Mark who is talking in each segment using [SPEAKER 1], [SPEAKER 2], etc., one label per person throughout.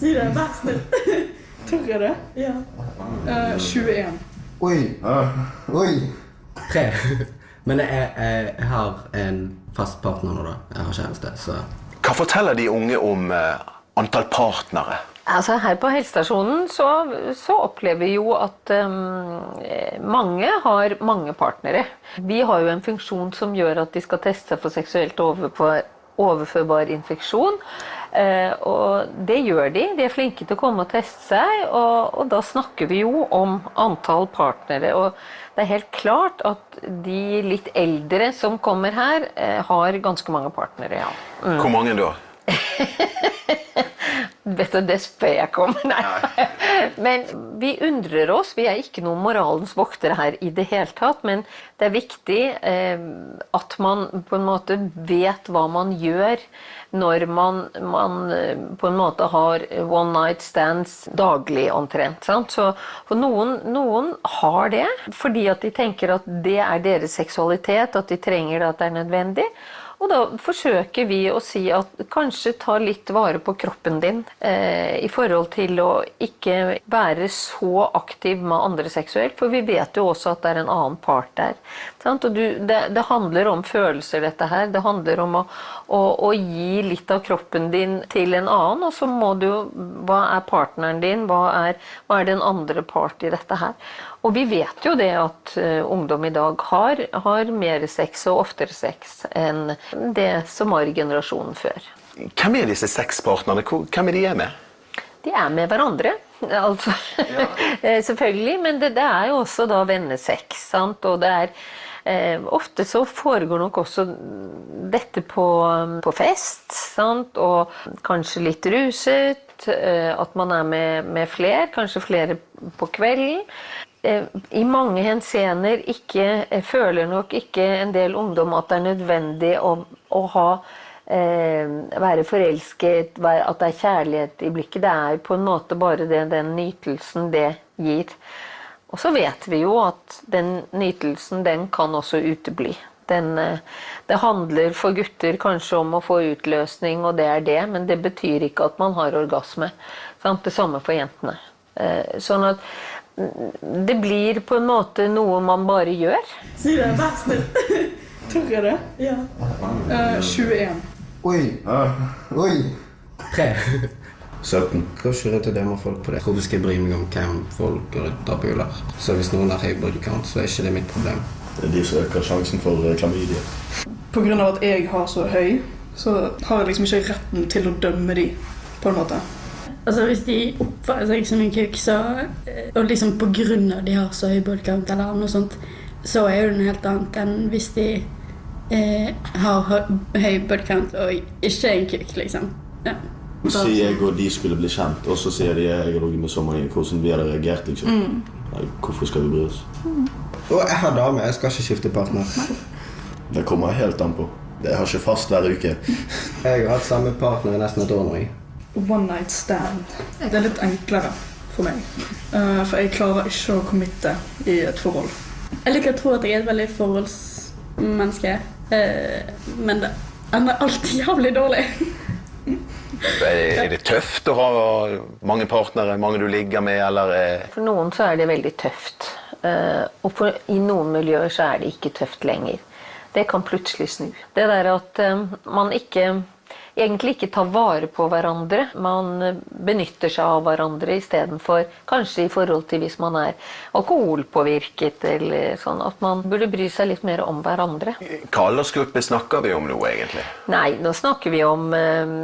[SPEAKER 1] Si det, vær snill.
[SPEAKER 2] Tør jeg det?
[SPEAKER 1] Ja.
[SPEAKER 2] Eh, 21.
[SPEAKER 3] Oi. Oi.
[SPEAKER 4] Tre. Men jeg, jeg, jeg har en fast partner nå, da. Jeg har kjæreste, så
[SPEAKER 5] Hva forteller de unge om eh, antall partnere?
[SPEAKER 6] Altså Her på helsestasjonen så, så opplever vi jo at um, mange har mange partnere. Vi har jo en funksjon som gjør at de skal teste seg for seksuelt overfor, overførbar infeksjon. Eh, og det gjør de. De er flinke til å komme og teste seg. Og, og da snakker vi jo om antall partnere. Og det er helt klart at de litt eldre som kommer her, eh, har ganske mange partnere, ja.
[SPEAKER 5] Hvor mange da?
[SPEAKER 6] Vet du, det spør jeg ikke om. Nei. Men vi undrer oss. Vi er ikke noen moralens voktere her i det hele tatt. Men det er viktig eh, at man på en måte vet hva man gjør når man, man eh, på en måte har one night stands daglig omtrent. Sant? Så for noen, noen har det fordi at de tenker at det er deres seksualitet, at de trenger det, at det er nødvendig. Og da forsøker vi å si at kanskje ta litt vare på kroppen din eh, i forhold til å ikke være så aktiv med andre seksuelt, for vi vet jo også at det er en annen part der. Du, det, det, handler om følelser, dette her. Det handler om å, å, å, gi litt av kroppen din til en annen, og så må du Hva er partneren din? Hva er, hva er den andre part i dette her? Og vi vet jo det at uh, ungdom i dag har, har mer sex og oftere sex enn det som var generasjonen før.
[SPEAKER 5] Hvem er disse sexpartnerne? Hvem er de med?
[SPEAKER 6] De er med hverandre. Altså, ja. selvfølgelig. Men det, det, er jo også da vennesex. Sant? Og det er eh, Ofte så foregår nok også dette på, på fest. Sant? Og kanskje litt ruset. Eh, at man er med, med flere. Kanskje flere på kvelden. Eh, i mange henseender ikke føler nok ikke en del ungdom at det er nødvendig å, å ha eh, være forelsket, at det er kjærlighet i blikket. Det er på en måte bare det, den nytelsen det gir. Og så vet vi jo at den nytelsen, den kan også utebli. Den, eh, det handler for gutter kanskje om å få utløsning, og det er det, men det betyr ikke at man har orgasme. Sant? Det samme for jentene. Eh, sånn at det blir på en måte noe man bare gjør.
[SPEAKER 1] Si det, vær snill.
[SPEAKER 2] Tør jeg det?
[SPEAKER 1] Ja.
[SPEAKER 2] Uh, 21.
[SPEAKER 3] Oi. Oi.
[SPEAKER 4] 3.
[SPEAKER 7] 17.
[SPEAKER 4] Går ikke rundt og dømmer folk på det. Hvorfor skal jeg bry meg om hvem folk og buler? Så hvis noen har høy bodycount, så er ikke det mitt problem.
[SPEAKER 7] Det er de som øker sjansen for eh, klamydia.
[SPEAKER 2] Av at jeg har så høy, så har jeg liksom ikke retten til å dømme de, på en måte.
[SPEAKER 1] Altså Hvis de oppfører seg som en kuk, så, eh, og liksom av de har så høy bodycount, eller noe sånt, så er jo det noe helt annet enn hvis de eh, har høy bodycount og ikke er en kuk, liksom. Ja.
[SPEAKER 7] Si jeg og de skulle bli kjent, og så sier de jeg har ligget med så mange. Hvordan vi hadde reagert, liksom. Mm. Hvorfor skal vi bry oss?
[SPEAKER 4] Mm. Og jeg har dame. Jeg skal ikke skifte partner.
[SPEAKER 7] Det kommer helt an på. Jeg har ikke fast hver uke.
[SPEAKER 4] jeg har hatt samme partner i nesten et år nå.
[SPEAKER 2] One night stand. Det er litt enklere for meg. Uh, for jeg klarer ikke å committe i et forhold.
[SPEAKER 1] Jeg liker å tro at jeg er et veldig forholdsmenneske, uh, men det ender alltid jævlig dårlig.
[SPEAKER 5] Er det tøft å ha mange partnere, mange du ligger med, eller
[SPEAKER 6] For noen så er det veldig tøft. Eh, og for, i noen miljøer så er det ikke tøft lenger. Det kan plutselig snu. Det der at man ikke egentlig ikke tar vare på hverandre. Man benytter seg av hverandre istedenfor kanskje i forhold til hvis man er alkoholpåvirket eller sånn. At man burde bry seg litt mer om hverandre.
[SPEAKER 5] Hva aldersgruppe snakker vi om nå, egentlig?
[SPEAKER 6] Nei, nå snakker vi om eh,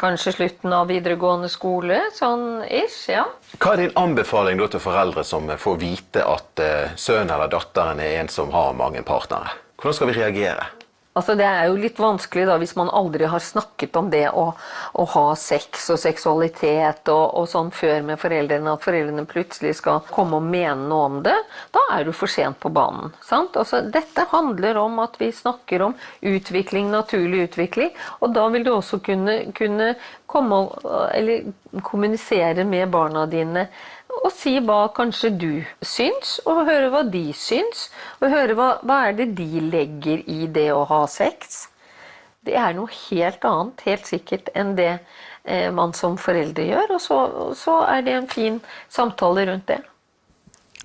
[SPEAKER 6] kanskje slutten av videregående skole. Sånn ish, ja.
[SPEAKER 5] Hva er din anbefaling da til foreldre som får vite at eh, sønnen eller datteren er en som har mange partnere? Hvordan skal vi reagere?
[SPEAKER 6] Altså Det er jo litt vanskelig da hvis man aldri har snakket om det å, å ha sex og seksualitet og, og, sånn før med foreldrene, at foreldrene plutselig skal komme og mene noe om det. Da er du for sent på banen. Altså, dette handler om at vi snakker om utvikling, naturlig utvikling. Og da vil du også kunne, kunne komme kommunisere med barna dine og si hva kanskje du syns, og høre hva de syns. Og høre hva, hva er det de legger i det å ha sex. det er noe helt annet, helt sikkert, enn det eh, man som foreldre gjør. Og så, og så er det en fin samtale rundt det.